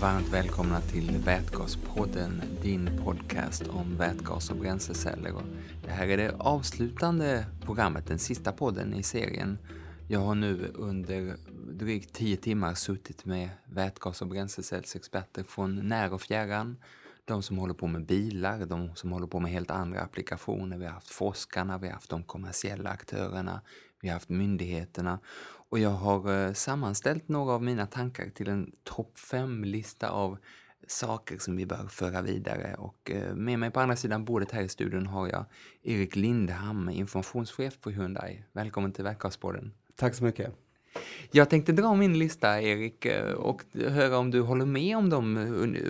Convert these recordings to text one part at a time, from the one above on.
varmt välkomna till Vätgaspodden, din podcast om vätgas och bränsleceller. Det här är det avslutande programmet, den sista podden i serien. Jag har nu under drygt tio timmar suttit med vätgas och bränslecellsexperter från när och fjärran. De som håller på med bilar, de som håller på med helt andra applikationer. Vi har haft forskarna, vi har haft de kommersiella aktörerna, vi har haft myndigheterna och jag har eh, sammanställt några av mina tankar till en topp fem-lista av saker som vi bör föra vidare. Och eh, med mig på andra sidan bordet här i studion har jag Erik Lindham, informationschef på Hyundai. Välkommen till Vätgaspodden. Tack så mycket. Jag tänkte dra min lista, Erik, eh, och höra om du håller med om de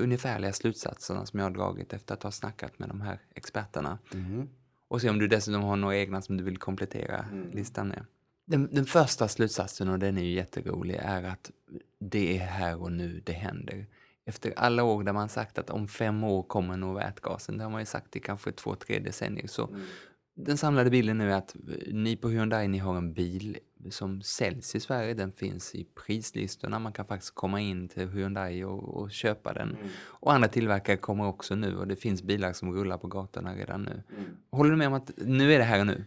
ungefärliga slutsatserna som jag har dragit efter att ha snackat med de här experterna. Mm. Och se om du dessutom har några egna som du vill komplettera mm. listan med. Den, den, första slutsatsen, och den är ju jätterolig, är att det är här och nu det händer. Efter alla år där man sagt att om fem år kommer nog vätgasen, det har man ju sagt i kanske två, tre decennier, så mm. den samlade bilden nu är att ni på Hyundai, ni har en bil som säljs i Sverige, den finns i prislistorna, man kan faktiskt komma in till Hyundai och, och köpa den. Mm. Och andra tillverkare kommer också nu och det finns bilar som rullar på gatorna redan nu. Mm. Håller du med om att nu är det här och nu?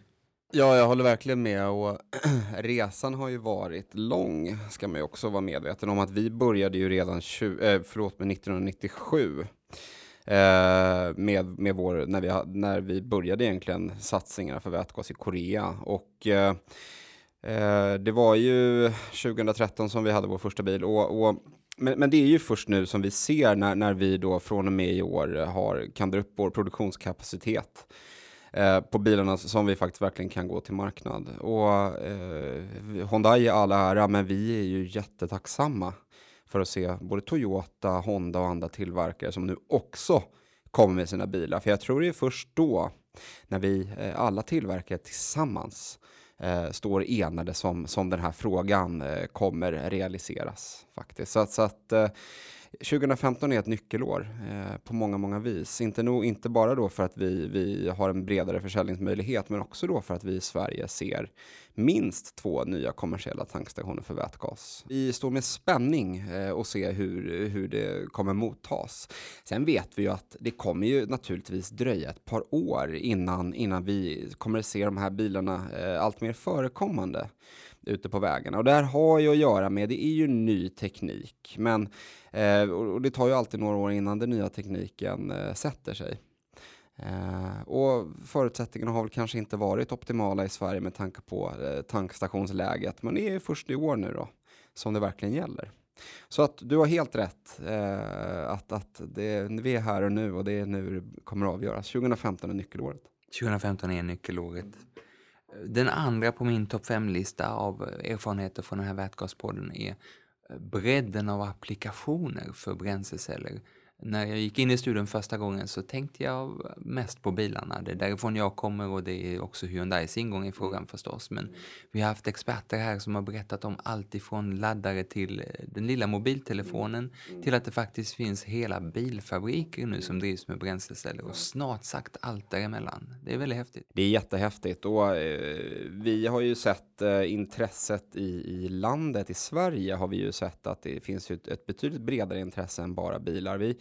Ja, jag håller verkligen med och resan har ju varit lång, ska man ju också vara medveten om att vi började ju redan 20, äh, eh, förlåt, med 1997 eh, med, med vår, när, vi, när vi började egentligen satsningarna för vätgas i Korea. Och eh, eh det var ju 2013 som vi hade vår första bil. Och, och men, men, det är ju först nu som vi ser när, när vi då från och med i år har, kan dra upp vår produktionskapacitet Eh, på bilarna som vi faktiskt verkligen kan gå till marknad. Och eh, Honda är alla ära, men vi är ju jättetacksamma för att se både Toyota, Honda och andra tillverkare som nu också kommer med sina bilar. För jag tror det är först då, när vi eh, alla tillverkare tillsammans eh, står enade som, som den här frågan eh, kommer realiseras faktiskt. Så, så att eh, 2015 är ett nyckelår eh, på många, många vis. Inte, nog, inte bara då för att vi, vi har en bredare försäljningsmöjlighet, men också då för att vi i Sverige ser minst två nya kommersiella tankstationer för vätgas. Vi står med spänning eh, och ser hur, hur det kommer mottas. Sen vet vi ju att det kommer ju naturligtvis dröja ett par år innan, innan vi kommer se de här bilarna eh, allt mer förekommande ute på vägarna. Och det här har ju att göra med, det är ju ny teknik, men eh, och det tar ju alltid några år innan den nya tekniken eh, sätter sig. Eh, och förutsättningarna har väl kanske inte varit optimala i Sverige med tanke på eh, tankstationsläget, men det är först i år nu då som det verkligen gäller. Så att du har helt rätt, eh, att, att det, vi är här och nu och det är nu det kommer att avgöras. 2015 är nyckelåret. 2015 är nyckelåret. Den andra på min topp 5-lista av erfarenheter från den här vätgaspodden är eh, bredden av applikationer för bränsleceller när jag gick in i studion första gången så tänkte jag mest på bilarna. Det är därifrån jag kommer och det är också Hyundais ingång i frågan förstås. Men vi har haft experter här som har berättat om allt ifrån laddare till eh, den lilla mobiltelefonen till att det faktiskt finns hela bilfabriker nu som drivs med bränsleceller och snart sagt allt däremellan. Det är väldigt häftigt. Det är jättehäftigt och eh, vi har ju sett eh, intresset i, i landet, i Sverige har vi ju sett att det finns ett, ett betydligt bredare intresse än bara bilar. Vi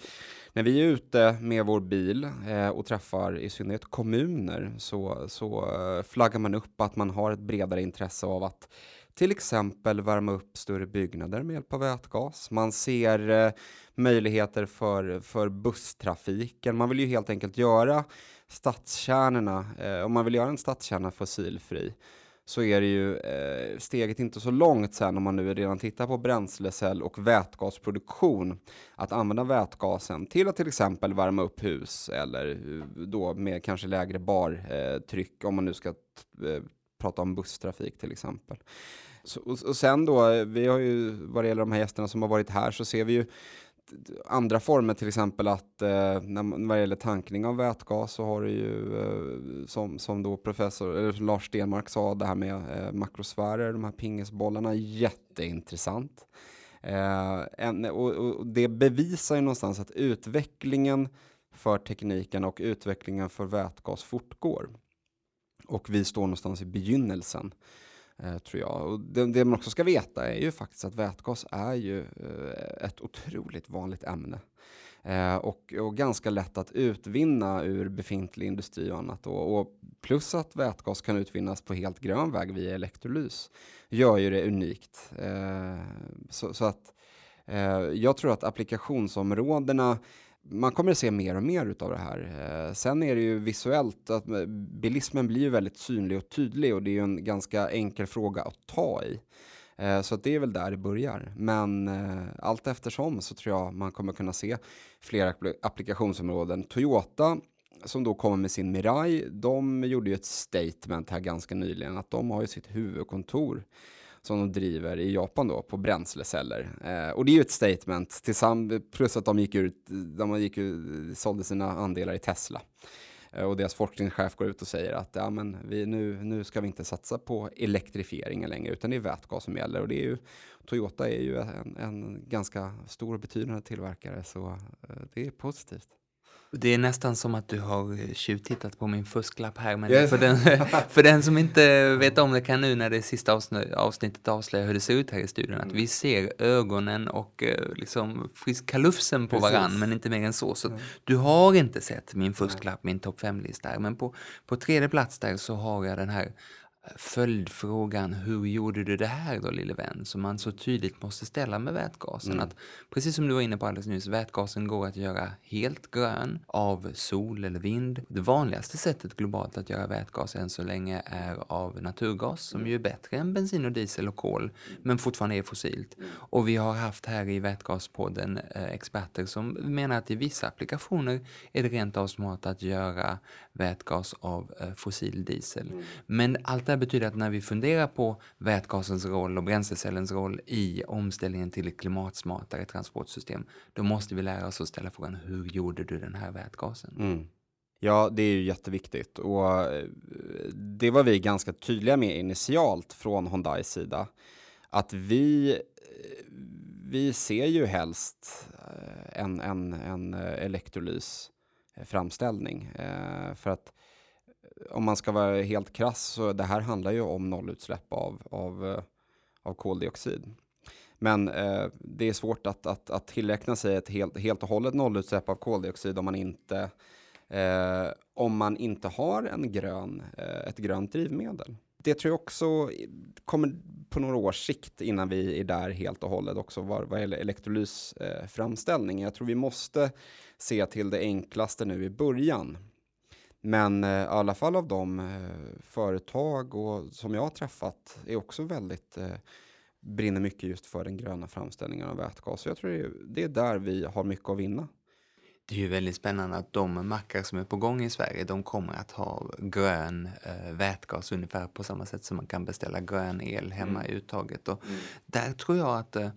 när vi är ute med vår bil eh, och träffar i synnerhet kommuner så, så eh, flaggar man upp att man har ett bredare intresse av att till exempel värma upp större byggnader med hjälp av vätgas. Man ser eh, möjligheter för, för busstrafiken. Man vill ju helt enkelt göra stadskärnorna, eh, om man vill göra en stadskärna fossilfri, så är det ju eh, steget inte så långt sen om man nu redan tittar på bränslecell och vätgasproduktion. Att använda vätgasen till att till exempel värma upp hus eller eh, då med kanske lägre bartryck eh, om man nu ska eh, prata om busstrafik till exempel. Så, och, och sen då, eh, vi har ju vad det gäller de här gästerna som har varit här så ser vi ju andra former, till exempel att eh, när, vad gäller tankning av vätgas så har du ju eh, som, som då professor eller Lars Stenmark sa det här med eh, makrosfärer, de här pingisbollarna, jätteintressant. Eh, en, och, och, det bevisar ju någonstans att utvecklingen för tekniken och utvecklingen för vätgas fortgår. Och vi står någonstans i begynnelsen Eh, tror jag. Och det, det, man också ska veta är ju faktiskt att vätgas är ju eh, ett otroligt vanligt ämne. Eh, och, och, ganska lätt att utvinna ur befintlig industri och annat. Och, och, plus att vätgas kan utvinnas på helt grön väg via elektrolys gör ju det unikt. Så, så, att jag tror att applikationsområdena man kommer att se mer och mer utav det här. Eh, sen är det ju visuellt att eh, bilismen blir ju väldigt synlig och tydlig och det är ju en ganska enkel fråga att ta i. Eh, så att det är väl där det börjar. Men allt eftersom så tror jag man kommer kunna se flera applikationsområden. Toyota som då kommer med sin Mirai, de gjorde ju ett statement här ganska nyligen att de har ju sitt huvudkontor som de driver i Japan då på bränsleceller. Eh, och det är ju ett statement, plus att de gick ut, de gick ut, sålde sina andelar i Tesla. Eh, och deras forskningschef går ut och säger att ja, men vi, nu, nu ska vi inte satsa på elektrifieringen längre, utan det är vätgas som gäller. Och det är ju, Toyota är ju en, en ganska stor och betydande tillverkare, så eh, det är positivt. Det är nästan som att du har tjuvtittat på min fusklapp här. Men yes. för, den, för den som inte vet om det kan nu när det sista avsnittet avslöja hur det ser ut här i studion. Mm. Att vi ser ögonen och eh, liksom kalufsen på varann, men inte mer än så. Så mm. du har inte sett min fusklapp, min topp 5-lista. Men på, på tredje plats där så har jag den här följdfrågan hur gjorde du det här då lille vän? Som man så tydligt måste ställa med vätgasen. Mm. Att, precis som du var inne på alldeles nyss, vätgasen går att göra helt grön av sol eller vind. Det vanligaste sättet globalt att göra vätgas än så länge är av naturgas som mm. ju är bättre än bensin och diesel och kol men fortfarande är fossilt. Mm. Och vi har haft här i Vätgaspodden eh, experter som menar att i vissa applikationer är det rent av smart att göra vätgas av eh, fossil diesel. Mm. Men allt det betyder att när vi funderar på vätgasens roll och bränslecellens roll i omställningen till ett klimatsmartare transportsystem, då måste vi lära oss att ställa frågan hur gjorde du den här vätgasen? Mm. Ja, det är ju jätteviktigt och eh, det var vi ganska tydliga med initialt från Hyundais sida. Att vi, eh, vi ser ju helst eh, en, en, en elektrolysframställning. För att om man ska vara helt krass så det här handlar ju om nollutsläpp av, av, eh, av koldioxid. Men eh, det är svårt att, att, att tillräkna sig ett helt, helt och hållet nollutsläpp av koldioxid om man inte, eh, om man inte har en grön, eh, ett grönt drivmedel. Det tror jag också kommer på några års sikt innan vi är där helt och hållet också vad, vad gäller elektrolysframställning. Eh, jag tror vi måste se till det enklaste nu i början. Men eh, i alla fall av de eh, företag och, som jag har träffat är också väldigt eh, brinner mycket just för den gröna framställningen av vätgas. Så jag tror det är, det är där vi har mycket att vinna. Det är ju väldigt spännande att de mackar som är på gång i Sverige, de kommer att ha grön eh, vätgas ungefär på samma sätt som man kan beställa grön el hemma mm. i uttaget. Och mm. Där tror jag att eh,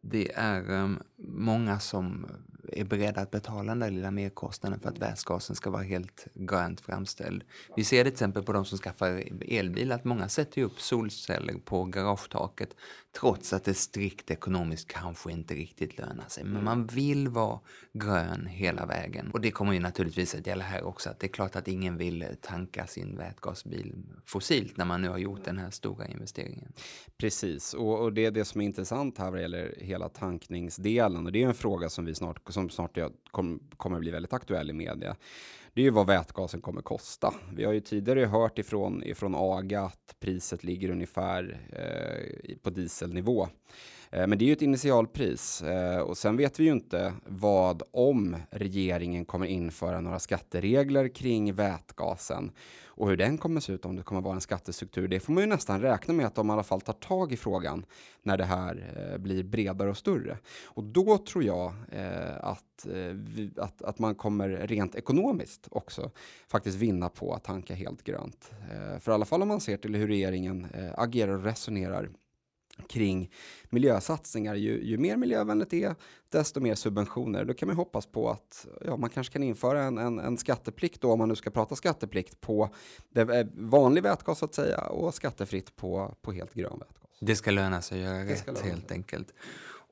det är eh, många som är beredda att betala den där lilla merkostnaden för att vätgasen ska vara helt grönt framställd. Vi ser det till exempel på de som skaffar elbil att många sätter upp solceller på garagetaket trots att det strikt ekonomiskt kanske inte riktigt lönar sig. Men man vill vara grön hela vägen. Och det kommer ju naturligtvis att gälla här också att det är klart att ingen vill tanka sin vätgasbil fossilt när man nu har gjort den här stora investeringen. Precis, och, och det är det som är intressant här vad gäller hela tankningsdelen och det är en fråga som vi snart som snart kom, kommer bli väldigt aktuell i media, det är ju vad vätgasen kommer kosta. Vi har ju tidigare hört ifrån, ifrån AGA att priset ligger ungefär eh, på dieselnivå. Eh, men det är ju ett initialpris eh, och sen vet vi ju inte vad om regeringen kommer införa några skatteregler kring vätgasen och hur den kommer se ut, om det kommer vara en skattestruktur. Det får man ju nästan räkna med att de i alla fall tar tag i frågan när det här eh, blir bredare och större. Och då tror jag eh, att, att, att man kommer rent ekonomiskt också faktiskt vinna på att tanka helt grönt. För i alla fall om man ser till hur regeringen agerar och resonerar kring miljösatsningar. Ju, ju mer miljövänligt det är, desto mer subventioner. Då kan man hoppas på att ja, man kanske kan införa en, en, en skatteplikt då, om man nu ska prata skatteplikt, på det, vanlig vätgas så att säga och skattefritt på, på helt grön vätgas. Det ska löna sig att göra rätt helt enkelt.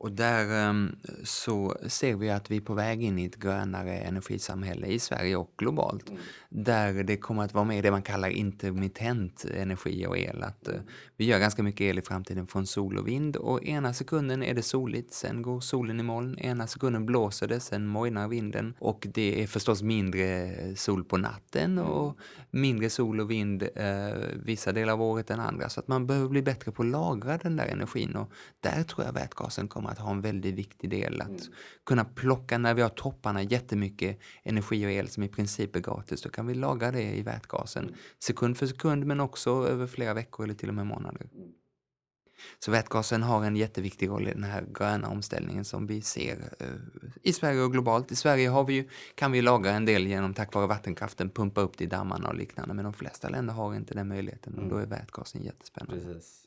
Och där um, så ser vi att vi är på väg in i ett grönare energisamhälle i Sverige och globalt. Mm. Där det kommer att vara mer det man kallar intermittent energi och el. Att, uh, vi gör ganska mycket el i framtiden från sol och vind och ena sekunden är det soligt, sen går solen i moln. Ena sekunden blåser det, sen mojnar vinden. Och det är förstås mindre sol på natten och mindre sol och vind uh, vissa delar av året än andra. Så att man behöver bli bättre på att lagra den där energin och där tror jag vätgasen kommer att ha en väldigt viktig del. Att mm. kunna plocka när vi har topparna jättemycket energi och el som i princip är gratis. Då kan vi lagra det i vätgasen mm. sekund för sekund men också över flera veckor eller till och med månader. Mm. Så vätgasen har en jätteviktig roll i den här gröna omställningen som vi ser uh, i Sverige och globalt. I Sverige har vi ju, kan vi lagra en del genom tack vare vattenkraften, pumpa upp det i dammarna och liknande. Men de flesta länder har inte den möjligheten och då är vätgasen jättespännande. Precis.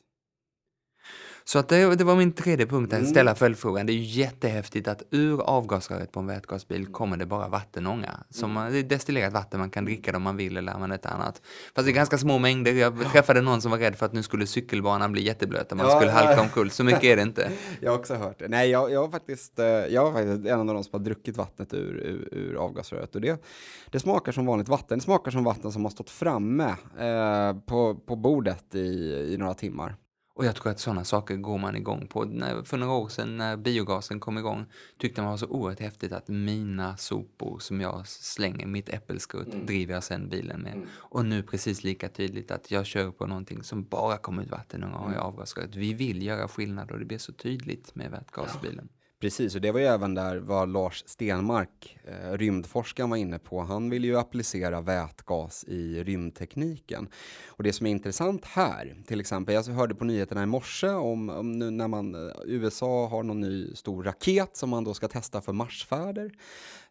Så att det, det, var min tredje punkt, att mm. ställa följdfrågan. Det är ju jättehäftigt att ur avgasröret på en vätgasbil kommer det bara vattenånga. Som mm. Det är destillerat vatten, man kan dricka det om man vill eller använda ett annat. Fast det är ganska små mängder. Jag träffade någon som var rädd för att nu skulle cykelbanan bli jätteblöt och man ja, skulle halka omkull. Så mycket är det inte. jag har också hört det. Nej, jag, jag, var faktiskt, eh, jag var faktiskt en av de som har druckit vattnet ur, ur, ur avgasröret. Och det, det smakar som vanligt vatten. Det smakar som vatten som har stått framme eh, på, på bordet i, i några timmar. Och jag tror att sådana saker går man igång på. När, för några år sedan när biogasen kom igång tyckte man var så oerhört häftigt att mina sopor som jag slänger, mitt äppelskrutt, mm. driver jag sen bilen med. Mm. Och nu precis lika tydligt att jag kör på någonting som bara kommer ut vatten och har mm. avgasröret. Vi vill göra skillnad och det blir så tydligt med vätgasbilen. Ja. Precis, och det var ju även där vad Lars Stenmark, eh, rymdforskaren, var inne på. Han vill ju applicera vätgas i rymdtekniken. Och det som är intressant här, till exempel, jag hörde på nyheterna i morse om, om nu när man, eh, USA har någon ny stor raket som man då ska testa för Marsfärder.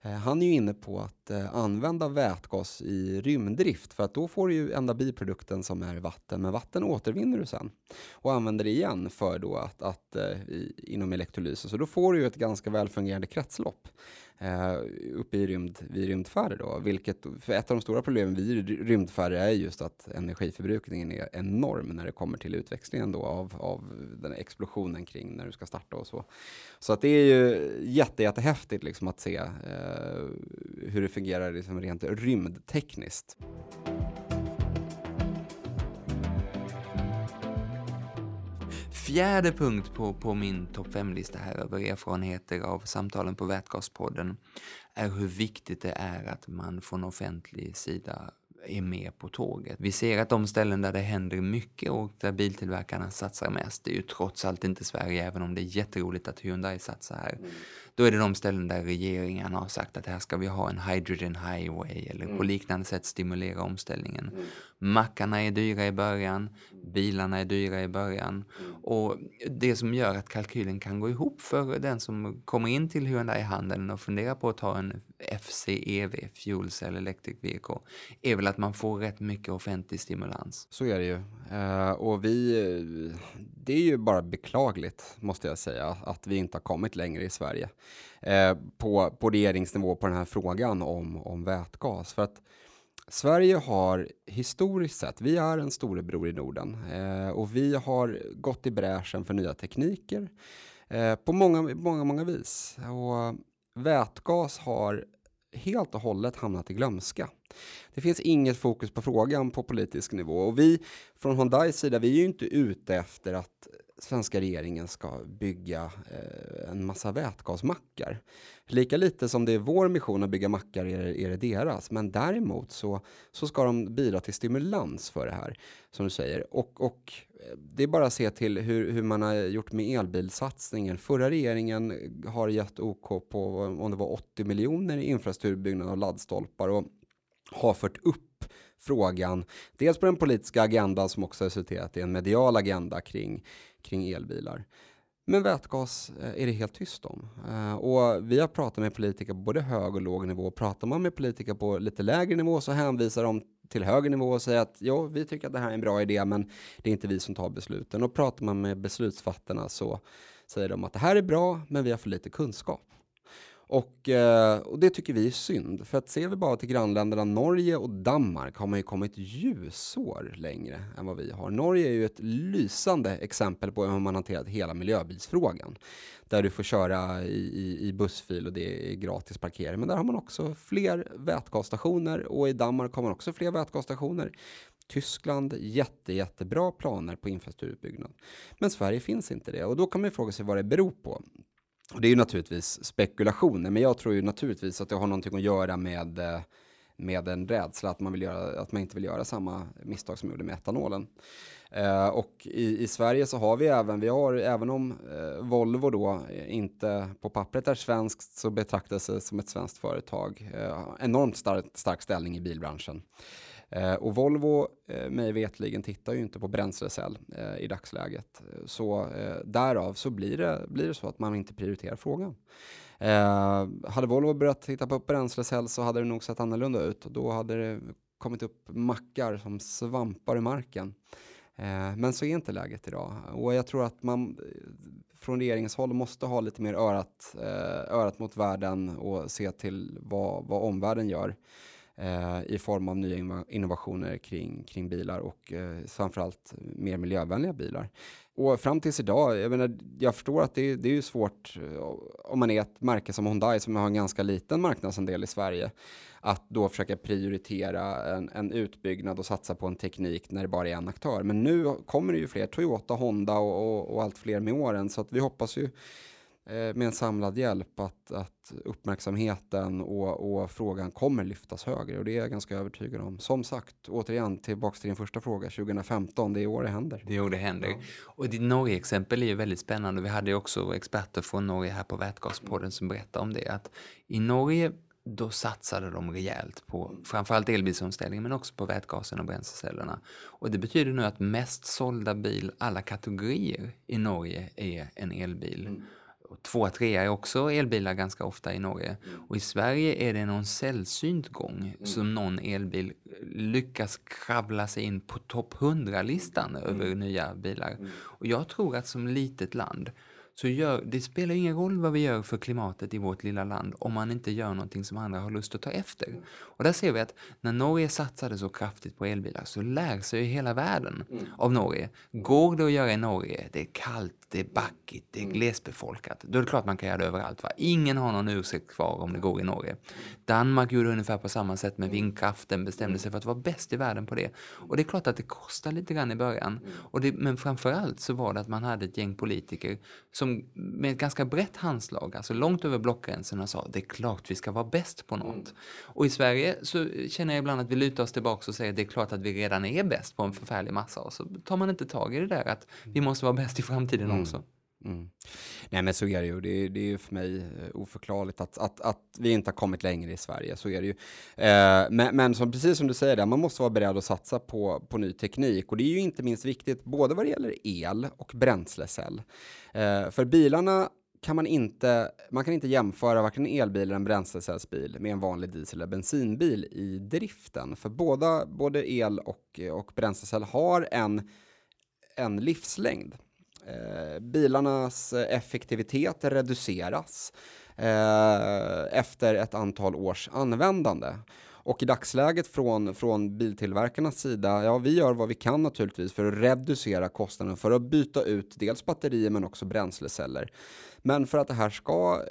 Eh, han är ju inne på att eh, använda vätgas i rymddrift för att då får du ju enda biprodukten som är vatten, men vatten återvinner du sen och använder det igen för då att, att eh, inom elektrolysen. Så då får du ju ett ganska välfungerande kretslopp eh, uppe i rymd, vid rymdfärder. Då, vilket, för ett av de stora problemen vid rymdfärder är just att energiförbrukningen är enorm när det kommer till utväxlingen då av, av den explosionen kring när du ska starta och så. Så att det är ju jätte, jättehäftigt liksom att se eh, hur det fungerar liksom rent rymdtekniskt. Fjärde punkt på, på min topp 5-lista här över erfarenheter av samtalen på Vätgaspodden är hur viktigt det är att man från offentlig sida är med på tåget. Vi ser att de ställen där det händer mycket och där biltillverkarna satsar mest, det är ju trots allt inte Sverige, även om det är jätteroligt att Hyundai satsar här. Mm. Då är det de ställen där regeringen har sagt att här ska vi ha en hydrogen highway eller mm. på liknande sätt stimulera omställningen. Mm. Mackarna är dyra i början, bilarna är dyra i början mm. och det som gör att kalkylen kan gå ihop för den som kommer in till Hyundai-handeln och funderar på att ta en FCEV, Fuel Cell Electric Vehicle, är väl att att man får rätt mycket offentlig stimulans. Så är det ju. Eh, och vi, det är ju bara beklagligt, måste jag säga, att vi inte har kommit längre i Sverige eh, på, på regeringsnivå på den här frågan om, om vätgas. För att Sverige har historiskt sett, vi är en storebror i Norden eh, och vi har gått i bräschen för nya tekniker på många, många, många vis. Och vätgas har helt och hållet hamnat i glömska. Det finns inget fokus på frågan på politisk nivå och vi från Hyundais sida, vi är ju inte ute efter att svenska regeringen ska bygga eh, en massa vätgasmackar. Lika lite som det är vår mission att bygga mackar är, är det deras, men däremot så, så ska de bidra till stimulans för det här, som du säger. Och, och eh, det är bara att se till hur, hur man har gjort med elbilsatsningen. Förra regeringen har gett OK på, om det var 80 miljoner i infrastrukturbyggnad av laddstolpar och har fört upp frågan, dels på den politiska agendan som också resulterat i en medial agenda kring, kring elbilar. Men vätgas eh, är det helt tyst om. Eh, och vi har pratat med politiker på både hög och låg nivå. Pratar man med politiker på lite lägre nivå så hänvisar de till högre nivå och säger att ja, vi tycker att det här är en bra idé, men det är inte vi som tar besluten. Och pratar man med beslutsfattarna så säger de att det här är bra, men vi har för lite kunskap. Och, eh, och, det tycker vi är synd. För att ser vi bara till grannländerna Norge och Danmark har man ju kommit ljusår längre än vad vi har. Norge är ju ett lysande exempel på hur man hanterat hela miljöbilsfrågan. Där du får köra i, i, i bussfil och det är gratis parkering. Men där har man också fler vätgasstationer och i Danmark har man också fler vätgasstationer. Tyskland, jätte, jättebra planer på infrastrukturutbyggnad. Men Sverige finns inte det och då kan man fråga sig vad det beror på. Och det är ju naturligtvis spekulationer, men jag tror ju naturligtvis att det har någonting att göra med, eh, med en rädsla att man, vill göra, att man inte vill göra samma misstag som gjorde med etanolen. Eh, och i, i, Sverige så har vi även, vi har, även om eh, Volvo då inte på pappret är svenskt så betraktas det som ett svenskt företag. Eh, enormt stark, stark ställning i bilbranschen. Eh, och Volvo, eh, mig vetligen, tittar ju inte på bränslecell eh, i dagsläget. Så eh, därav så blir det, blir det så att man inte prioriterar frågan. Eh, hade Volvo börjat titta på bränslecell så hade det nog sett annorlunda ut. Då hade det kommit upp mackar som svampar i marken. Eh, men så är inte läget idag. Och jag tror att man eh, från regeringens håll måste ha lite mer örat, eh, örat mot världen och se till vad, vad omvärlden gör eh, i form av nya innovationer kring, kring bilar och eh, framförallt mer miljövänliga bilar. Och fram tills idag, jag, menar, jag förstår att det, det är ju svårt eh, om man är ett märke som Hyundai som har en ganska liten marknadsandel i Sverige att då försöka prioritera en, en, utbyggnad och satsa på en teknik när det bara är en aktör. Men nu kommer det ju fler, Toyota, Honda och, och, och allt fler med åren så att vi hoppas ju med en samlad hjälp att, att uppmärksamheten och, och, frågan kommer lyftas högre och det är jag ganska övertygad om. Som sagt, återigen tillbaka till din första fråga, 2015, det är år det händer. Det är år det händer. Ja. Och ditt Norge-exempel är ju väldigt spännande. Vi hade ju också experter från Norge här på Vätgaspodden som berättade om det. Att I Norge då satsade de rejält på framförallt elbilsomställningen men också på vätgasen och bränslecellerna. Och det betyder nu att mest sålda bil alla kategorier i Norge är en elbil. Mm. Två, trea är också elbilar ganska ofta i Norge. Mm. Och i Sverige är det någon sällsynt gång mm. som någon elbil lyckas kravla sig in på topp 100-listan mm. över nya bilar. Mm. Och jag tror att som litet land så gör, det spelar ingen roll vad vi gör för klimatet i vårt lilla land om man inte gör någonting som andra har lust att ta efter. Och där ser vi att när Norge satsade så kraftigt på elbilar så lär sig hela världen mm. av Norge. Går det att göra i Norge? Det är kallt, det är backigt, det är mm. glesbefolkat. Då är det klart man kan göra det överallt. Va? Ingen har någon ursäkt kvar om det går i Norge. Danmark gjorde ungefär på samma sätt med vindkraften, bestämde sig för att vara bäst i världen på det. Och det är klart att det kostar lite grann i början. Och det, men framförallt så var det att man hade ett gäng politiker som med ett ganska brett handslag, alltså långt över blockgränserna, sa det är klart vi ska vara bäst på något. Och i Sverige så känner jag ibland att vi lutar oss tillbaka och säger det är klart att vi redan är bäst på en förfärlig massa och så tar man inte tag i det där att vi måste vara bäst i framtiden mm. också. Mm. Nej men så är det ju. Det är, det är ju för mig eh, oförklarligt att, att, att vi inte har kommit längre i Sverige. Så är det ju. Eh, men men som, precis som du säger, där, man måste vara beredd att satsa på, på ny teknik. Och det är ju inte minst viktigt både vad det gäller el och bränslecell. Eh, för bilarna kan man inte, man kan inte jämföra varken en elbil eller en bränslecellsbil med en vanlig diesel eller bensinbil i driften. För båda, både el och, och bränslecell har en, en livslängd. Eh, bilarnas effektivitet reduceras eh, efter ett antal års användande. Och i dagsläget från, från biltillverkarnas sida, ja vi gör vad vi kan naturligtvis för att reducera kostnaden för att byta ut dels batterier men också bränsleceller. Men för att det här ska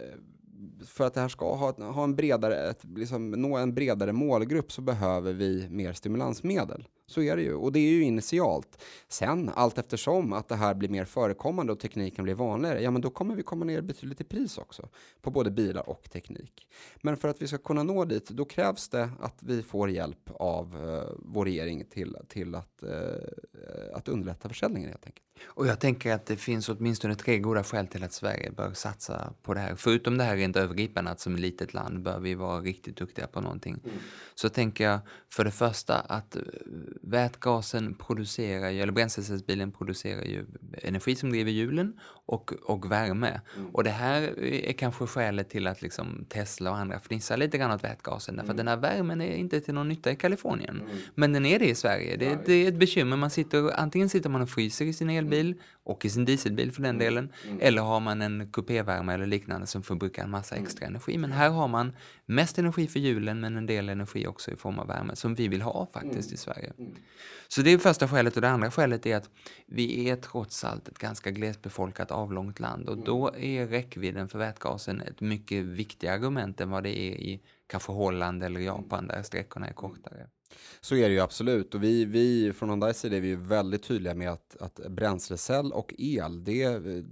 för att det här ska ha, ha en bredare, ett, liksom, nå en bredare målgrupp så behöver vi mer stimulansmedel. Så är det ju. Och det är ju initialt. Sen, allt eftersom att det här blir mer förekommande och tekniken blir vanligare, ja men då kommer vi komma ner betydligt i pris också. På både bilar och teknik. Men för att vi ska kunna nå dit, då krävs det att vi får hjälp av uh, vår regering till, till att, uh, att underlätta försäljningen helt enkelt. Och jag tänker att det finns åtminstone tre goda skäl till att Sverige bör satsa på det här. Förutom det här rent övergripande att som litet land bör vi vara riktigt duktiga på någonting. Mm. Så tänker jag för det första att vätgasen producerar ju, eller bränslecellsbilen producerar ju energi som driver hjulen och, och värme. Mm. Och det här är kanske skälet till att liksom Tesla och andra fnissar lite grann åt vätgasen. Mm. Därför att den här värmen är inte till någon nytta i Kalifornien. Mm. Men den är det i Sverige. Det, det, är ett bekymmer. Man sitter, antingen sitter man och fryser i sin elbil och i sin dieselbil för den delen. Eller har man en kupévärme eller liknande som förbrukar en massa extra energi. Men här har man mest energi för hjulen men en del energi också i form av värme som vi vill ha faktiskt i Sverige. Så det är första skälet. Och det andra skälet är att vi är trots allt ett ganska glesbefolkat avlångt land. Och då är räckvidden för vätgasen ett mycket viktigare argument än vad det är i kanske Holland eller Japan där sträckorna är kortare. Så är det ju absolut och vi, vi från Hyundais sida är vi ju väldigt tydliga med att, att bränslecell och el, det, eh,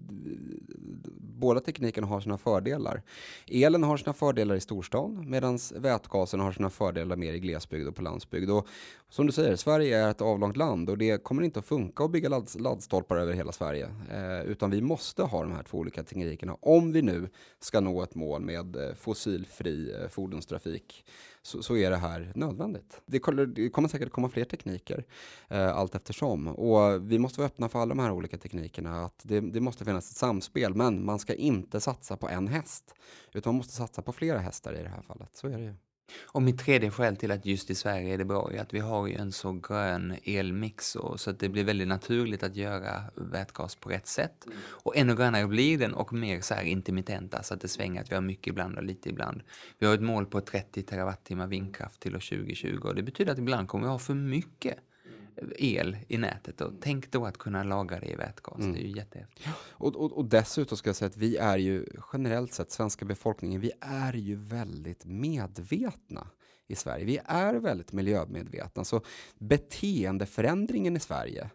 båda teknikerna har sina fördelar. Elen har sina fördelar i storstan medan vätgasen har sina fördelar mer i glesbygd och på landsbygd. Och som du säger, Sverige är ett avlångt land och det kommer inte att funka att bygga ladd, laddstolpar över hela Sverige. Eh, utan vi måste ha de här två olika teknikerna om vi nu ska nå ett mål med eh, fossilfri eh, fordonstrafik så, så, är det här nödvändigt. Det kommer, det kommer säkert komma fler tekniker eh, allt eftersom. Och vi måste vara öppna för alla de här olika teknikerna. Att det, det, måste finnas ett samspel, men man ska inte satsa på en häst. Utan man måste satsa på flera hästar i det här fallet. Så är det ju. Och mitt tredje skäl till att just i Sverige är det bra är att vi har ju en så grön elmix och, så att det blir väldigt naturligt att göra vätgas på rätt sätt. Mm. Och ännu grönare blir den och mer så här intermittent, alltså att det svänger, att vi har mycket ibland och lite ibland. Vi har ett mål på 30 terawattimmar vindkraft till år 2020 och det betyder att ibland kommer vi ha för mycket el i nätet och tänk då att kunna lagra det i vätgas. Mm. Det är ju jättehäftigt. Och, och, och, dessutom ska jag säga att vi är ju generellt sett, svenska befolkningen, vi är ju väldigt medvetna i Sverige. Vi är väldigt miljömedvetna. Så beteendeförändringen i Sverige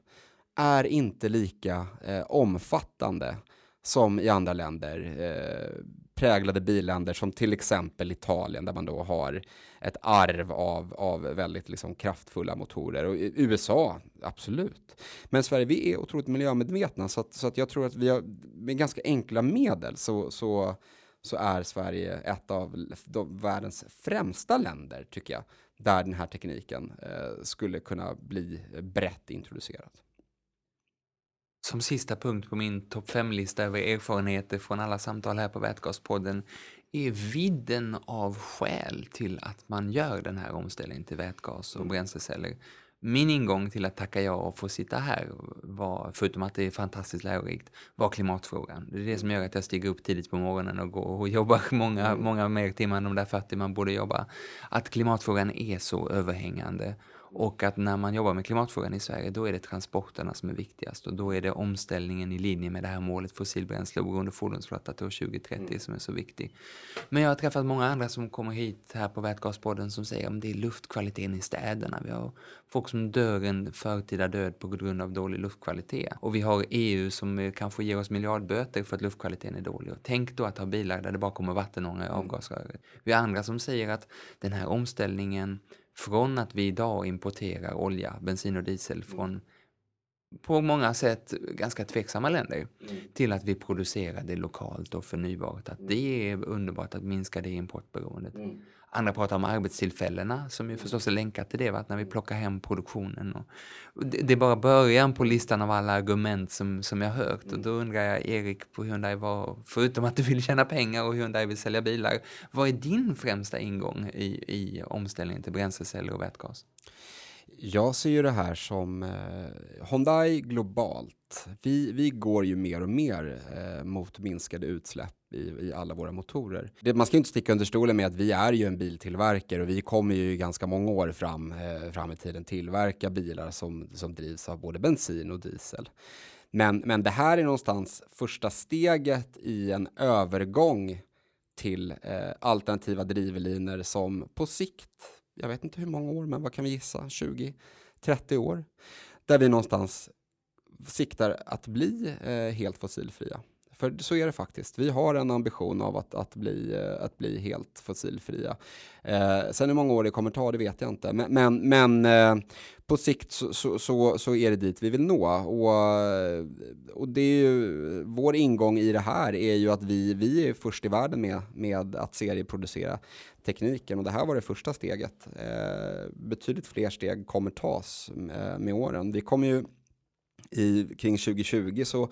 är inte lika eh, omfattande som i andra länder. Eh, präglade billänder som till exempel Italien där man då har ett arv av, av väldigt liksom kraftfulla motorer. Och USA, absolut. Men Sverige, vi är otroligt miljömedvetna så att, så att jag tror att vi har med ganska enkla medel så, så, så är Sverige ett av de, världens främsta länder tycker jag där den här tekniken eh, skulle kunna bli brett introducerad. Som sista punkt på min topp 5-lista över erfarenheter från alla samtal här på Vätgaspodden är vidden av skäl till att man gör den här omställningen till vätgas och mm. bränsleceller. Min ingång till att tacka ja och få sitta här var, förutom att det är fantastiskt lärorikt, var klimatfrågan. Det är det som gör att jag stiger upp tidigt på morgonen och går och jobbar många, mm. många mer timmar än de där 40 man borde jobba. Att klimatfrågan är så överhängande och att när man jobbar med klimatfrågan i Sverige, då är det transporterna som är viktigast och då är det omställningen i linje med det här målet fossilbränsle oberoende fordonsflotta till år 2030 mm. som är så viktig. Men jag har träffat många andra som kommer hit här på Vätgaspodden som säger att det är luftkvaliteten i städerna. Vi har folk som dör en förtida död på grund av dålig luftkvalitet. Och vi har EU som kanske ger oss miljardböter för att luftkvaliteten är dålig. Och tänk då att ha bilar där det bara kommer vattenånga i mm. avgasröret. Vi har andra som säger att den här omställningen från att vi idag importerar olja, bensin och diesel mm. från på många sätt ganska tveksamma länder mm. till att vi producerar det lokalt och förnybart. Att det är underbart att minska det importberoendet. Mm. Andra pratar om arbetstillfällena som ju förstås är länkat till det, att när vi plockar hem produktionen. Och det, det, är bara början på listan av alla argument som, som jag hört. Och då undrar jag, Erik på Hyundai, vad, förutom att du vill tjäna pengar och Hyundai vill sälja bilar, vad är din främsta ingång i, i omställningen till bränsleceller och vätgas? Jag ser ju det här som eh, Hyundai globalt. Vi, vi går ju mer och mer eh, mot minskade utsläpp i, i alla våra motorer. Det, man ska inte sticka under stolen med att vi är ju en biltillverkare och vi kommer ju ganska många år fram, eh, fram i tiden tillverka bilar som, som drivs av både bensin och diesel. Men, men det här är någonstans första steget i en övergång till eh, alternativa drivlinor som på sikt jag vet inte hur många år, men vad kan vi gissa? 20, 30 år. Där vi någonstans siktar att bli eh, helt fossilfria. För så är det faktiskt. Vi har en ambition av att, att, bli, eh, att bli helt fossilfria. Eh, sen hur många år det kommer ta, det vet jag inte. Men, men, men eh, på sikt så, så, så, så, är det dit vi vill nå. Och, och det är ju, vår ingång i det här är ju att vi, vi är först i världen med, med att serieproducera tekniken. Och det här var det första steget. Eh, betydligt fler steg kommer tas med, med åren. Vi kommer ju i, kring 2020 så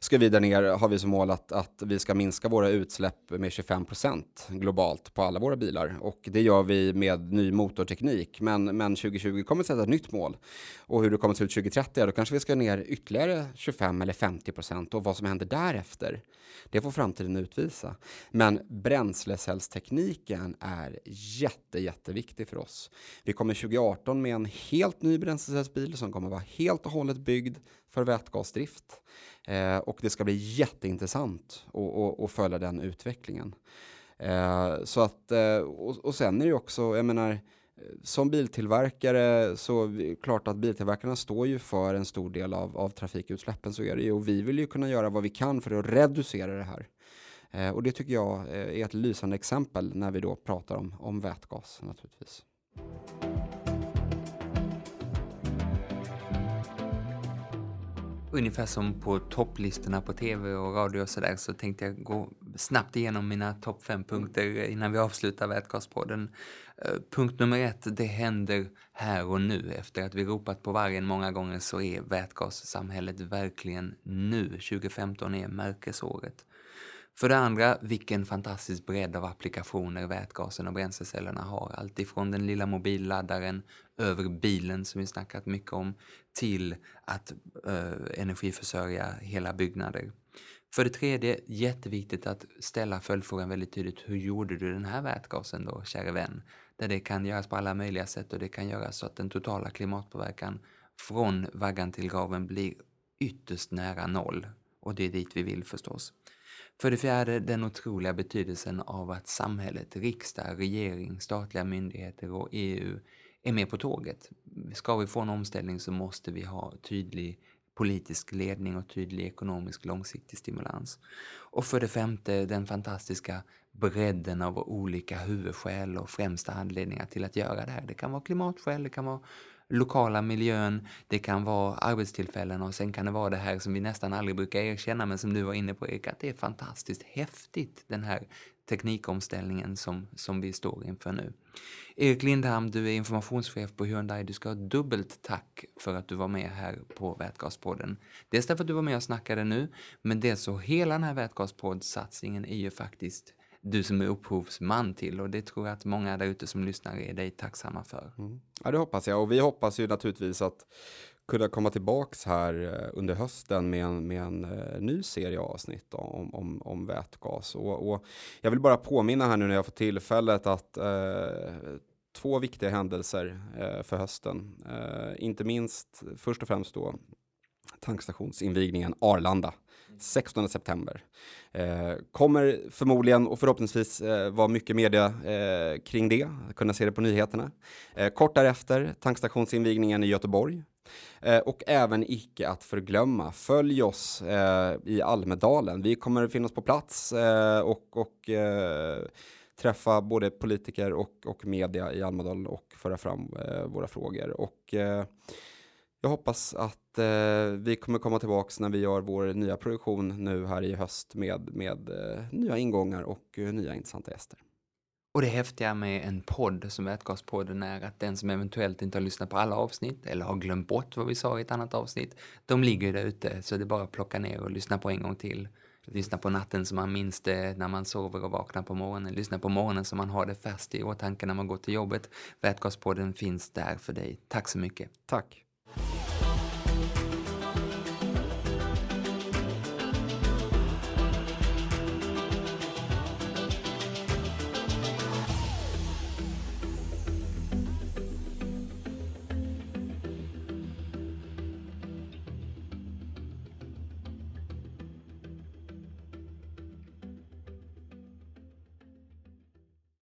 ska vi där ner, har vi som mål att, att vi ska minska våra utsläpp med 25% globalt på alla våra bilar. Och det gör vi med ny motorteknik. Men, men 2020 kommer att sätta ett nytt mål. Och hur det kommer att se ut 2030, då kanske vi ska ner ytterligare 25 eller 50% Och vad som händer därefter, det får framtiden utvisa. Men bränslecellstekniken är jätte, jätteviktig för oss. Vi kommer 2018 med en helt ny bränslecellsbil som kommer vara helt och hållet byggd för vätgasdrift. Eh, och det ska bli jätteintressant att följa den utvecklingen. Eh, så att, eh, och, och sen är det också, jag menar, eh, som biltillverkare så är det klart att biltillverkarna står ju för en stor del av, av trafikutsläppen så är det ju och vi vill ju kunna göra vad vi kan för att reducera det här. Eh, och det tycker jag eh, är ett lysande exempel när vi då pratar om, om vätgas naturligtvis. Ungefär som på topplistorna på tv och radio och sådär så tänkte jag gå snabbt igenom mina topp fem punkter innan vi avslutar Vätgaspodden. Eh, punkt nummer ett, det händer här och nu. Efter att vi ropat på vargen många gånger så är vätgassamhället verkligen nu. 2015 är märkesåret. För det andra, vilken fantastisk bredd av applikationer vätgasen och bränslecellerna har. Alltifrån den lilla mobilladdaren över bilen som vi snackat mycket om till att eh, energiförsörja hela byggnader. För det tredje, jätteviktigt att ställa följdfrågan väldigt tydligt. Hur gjorde du den här vätgasen då, käre vän? Där det kan göras på alla möjliga sätt och det kan göras så att den totala klimatpåverkan från vaggan till graven blir ytterst nära noll. Och det är dit vi vill förstås. För det fjärde den otroliga betydelsen av att samhället, riksdag, regering, statliga myndigheter och EU är med på tåget. Ska vi få en omställning så måste vi ha tydlig politisk ledning och tydlig ekonomisk långsiktig stimulans. Och för det femte den fantastiska bredden av olika huvudskäl och främsta anledningar till att göra det här. Det kan vara klimatskäl, det kan vara lokala miljön, det kan vara arbetstillfällen och sen kan det vara det här som vi nästan aldrig brukar erkänna men som du var inne på Erik, att det är fantastiskt häftigt den här teknikomställningen som, som vi står inför nu. Erik Lindham, du är informationschef på Hyundai. Du ska ha dubbelt tack för att du var med här på Vätgaspodden. Dels därför att du var med och snackade nu, men dels så hela den här vätgaspoddsatsningen är ju faktiskt du som är upphovsman till och det tror jag att många där ute som lyssnar är dig tacksamma för. Mm. Ja, det hoppas jag och vi hoppas ju naturligtvis att kunna komma tillbaks här eh, under hösten med en, med en eh, ny serie avsnitt om, om, om vätgas. Och, och, jag vill bara påminna här nu när jag får tillfället att eh, två viktiga händelser eh, för hösten. Eh, inte minst först och främst då tankstationsinvigningen Arlanda 16 september. Eh, kommer förmodligen och förhoppningsvis eh, vara mycket media eh, kring det, kunna se det på nyheterna. Eh, kort därefter tankstationsinvigningen i Göteborg. Eh, och även icke att förglömma, följ oss eh, i Almedalen. Vi kommer finnas på plats eh, och, och eh, träffa både politiker och, och media i Almedalen och föra fram våra frågor. Och, jag hoppas att eh, vi kommer komma tillbaka när vi gör vår nya produktion nu här i höst med, med eh, nya ingångar och eh, nya intressanta gäster. Och det häftiga med en podd som Vätgaspodden är att den som eventuellt inte har lyssnat på alla avsnitt eller har glömt bort vad vi sa i ett annat avsnitt, de ligger där ute så det är bara att plocka ner och lyssna på en gång till. Lyssna på natten så man minns det när man sover och vaknar på morgonen. Lyssna på morgonen så man har det färskt i åtanke när man går till jobbet. Vätgaspodden finns där för dig. Tack så mycket. Tack.